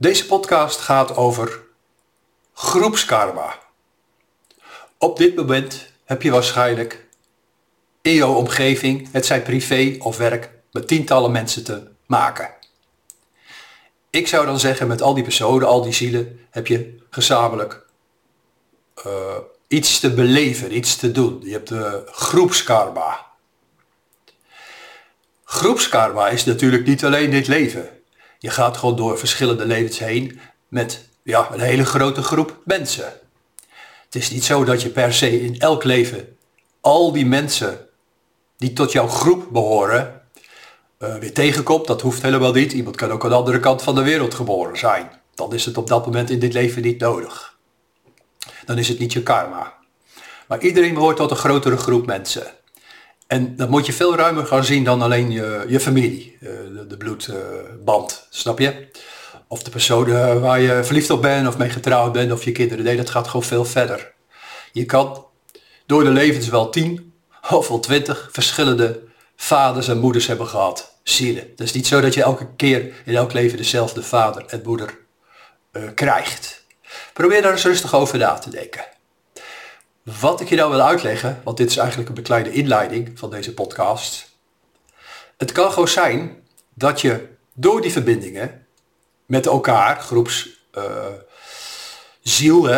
Deze podcast gaat over groepskarma. Op dit moment heb je waarschijnlijk in jouw omgeving, het zij privé of werk, met tientallen mensen te maken. Ik zou dan zeggen, met al die personen, al die zielen, heb je gezamenlijk uh, iets te beleven, iets te doen. Je hebt de groepskarma. Groepskarma is natuurlijk niet alleen dit leven. Je gaat gewoon door verschillende levens heen met ja, een hele grote groep mensen. Het is niet zo dat je per se in elk leven al die mensen die tot jouw groep behoren uh, weer tegenkomt. Dat hoeft helemaal niet. Iemand kan ook aan de andere kant van de wereld geboren zijn. Dan is het op dat moment in dit leven niet nodig. Dan is het niet je karma. Maar iedereen behoort tot een grotere groep mensen. En dat moet je veel ruimer gaan zien dan alleen je, je familie, eh, de, de bloedband, snap je? Of de persoon eh, waar je verliefd op bent of mee getrouwd bent of je kinderen. Nee, dat gaat gewoon veel verder. Je kan door de levens wel tien of wel twintig verschillende vaders en moeders hebben gehad. Zielen. Het is niet zo dat je elke keer in elk leven dezelfde vader en moeder uh, krijgt. Probeer daar eens rustig over na te denken. Wat ik je nou wil uitleggen, want dit is eigenlijk een kleine inleiding van deze podcast. Het kan gewoon zijn dat je door die verbindingen met elkaar, groeps uh, ziel, uh,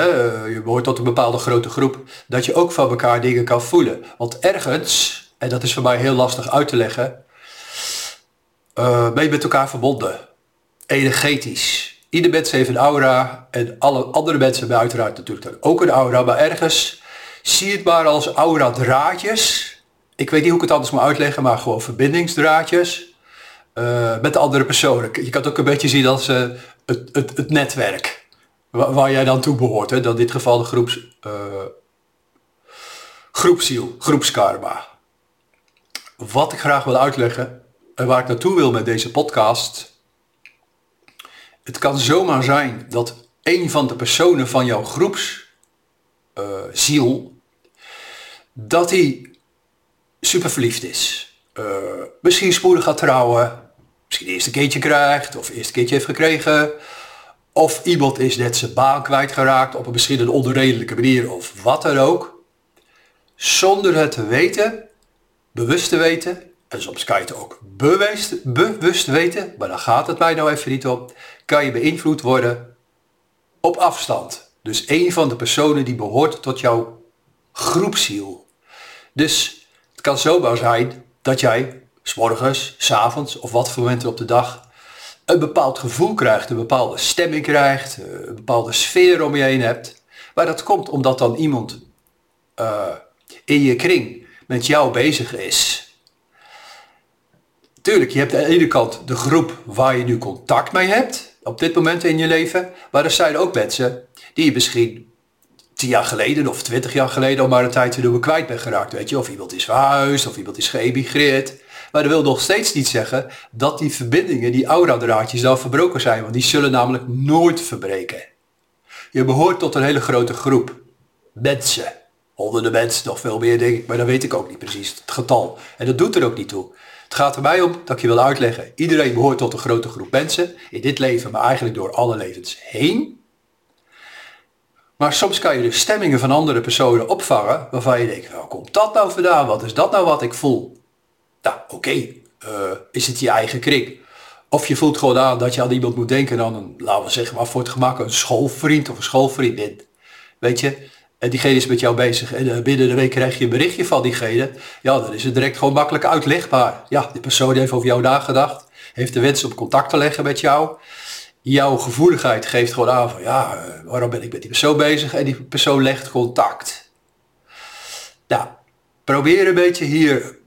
je behoort tot een bepaalde grote groep, dat je ook van elkaar dingen kan voelen. Want ergens, en dat is voor mij heel lastig uit te leggen, uh, ben je met elkaar verbonden. Energetisch. Ieder mens heeft een aura en alle andere mensen hebben uiteraard natuurlijk ook een aura, maar ergens Zie het maar als aura draadjes. Ik weet niet hoe ik het anders moet uitleggen, maar gewoon verbindingsdraadjes. Uh, met de andere personen. Je kan het ook een beetje zien als uh, het, het, het, netwerk. Waar, waar, jij dan toe behoort. Hè? Dan in dit geval de groeps, uh, groepsziel, groepskarma. Wat ik graag wil uitleggen en waar ik naartoe wil met deze podcast. Het kan zomaar zijn dat een van de personen van jouw groeps uh, ziel, dat hij super verliefd is. Uh, misschien spoedig gaat trouwen, misschien eerst een keertje krijgt, of eerst een keertje heeft gekregen. Of iemand is net zijn baan kwijtgeraakt op een misschien een onredelijke manier of wat dan ook. Zonder het te weten, bewust te weten, en soms kan je het ook bewust, bewust weten, maar daar gaat het mij nou even niet om, kan je beïnvloed worden op afstand. Dus een van de personen die behoort tot jouw groepsziel. Dus het kan zomaar zijn dat jij s morgens, s avonds of wat voor momenten op de dag een bepaald gevoel krijgt, een bepaalde stemming krijgt, eh, een bepaalde sfeer om je heen hebt. Maar dat komt omdat dan iemand uh, in je kring met jou bezig is. Tuurlijk, je hebt aan de ene kant de groep waar je nu contact mee hebt, op dit moment in je leven. Maar er zijn ook mensen die je misschien tien jaar geleden of twintig jaar geleden al maar een tijdje door kwijt bent geraakt. Weet je, of iemand is verhuisd of iemand is geëmigreerd. Maar dat wil nog steeds niet zeggen dat die verbindingen, die aura-draadjes dan verbroken zijn. Want die zullen namelijk nooit verbreken. Je behoort tot een hele grote groep mensen. Honderden mensen, nog veel meer denk ik, maar dat weet ik ook niet precies, het getal. En dat doet er ook niet toe. Het gaat er mij om dat je wil uitleggen. Iedereen behoort tot een grote groep mensen. In dit leven, maar eigenlijk door alle levens heen. Maar soms kan je de stemmingen van andere personen opvangen waarvan je denkt, waar komt dat nou vandaan? Wat is dat nou wat ik voel? Nou, oké, eh, is het je eigen kring? Of je voelt gewoon aan dat je aan iemand moet denken dan een, laten we zeggen maar voor het gemak, een schoolvriend of een schoolvriendin. Weet je, en diegene is met jou bezig en eh, binnen de week krijg je een berichtje van diegene. Ja, dan is het direct gewoon makkelijk uitlegbaar. Ja, die persoon heeft over jou nagedacht, heeft de wens om contact te leggen met jou. Jouw gevoeligheid geeft gewoon aan van ja, eh, waarom ben ik met die persoon bezig? En die persoon legt contact. Nou, probeer een beetje hier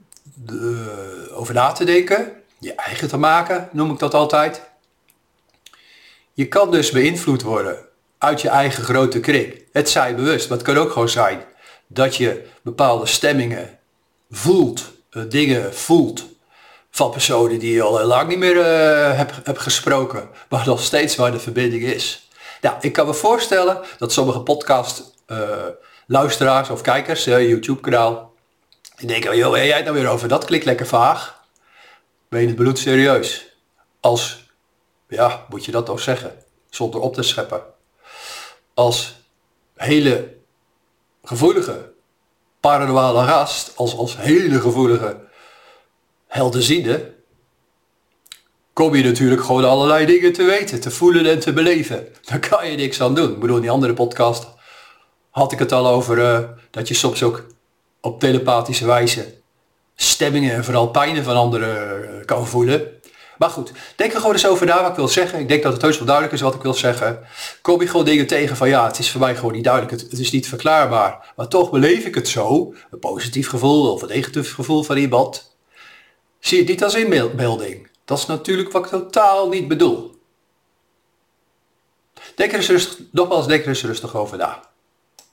uh, over na te denken. Je eigen te maken, noem ik dat altijd. Je kan dus beïnvloed worden uit je eigen grote kring. Het zij bewust, maar het kan ook gewoon zijn dat je bepaalde stemmingen voelt, eh, dingen voelt van personen die je al heel lang niet meer uh, hebt gesproken, maar nog steeds waar de verbinding is. Nou, ik kan me voorstellen dat sommige podcast uh, luisteraars of kijkers, YouTube kanaal, die denken, joh, jij het nou weer over? Dat klinkt lekker vaag. Ben je het bedoeld serieus? Als, ja, moet je dat toch zeggen? zonder op te scheppen. Als hele gevoelige paranormale gast, als, als hele gevoelige helderziende, kom je natuurlijk gewoon allerlei dingen te weten, te voelen en te beleven. Daar kan je niks aan doen. Ik bedoel, in die andere podcast had ik het al over uh, dat je soms ook op telepathische wijze stemmingen en vooral pijnen van anderen uh, kan voelen. Maar goed, denk er gewoon eens over na wat ik wil zeggen. Ik denk dat het heus wel duidelijk is wat ik wil zeggen. Kom je gewoon dingen tegen van ja, het is voor mij gewoon niet duidelijk. Het, is niet verklaarbaar. Maar toch beleef ik het zo. Een positief gevoel of een negatief gevoel van iemand. Zie je niet als inbeelding. Dat is natuurlijk wat ik totaal niet bedoel. Denk er eens rustig, nogmaals, denk er eens rustig over na.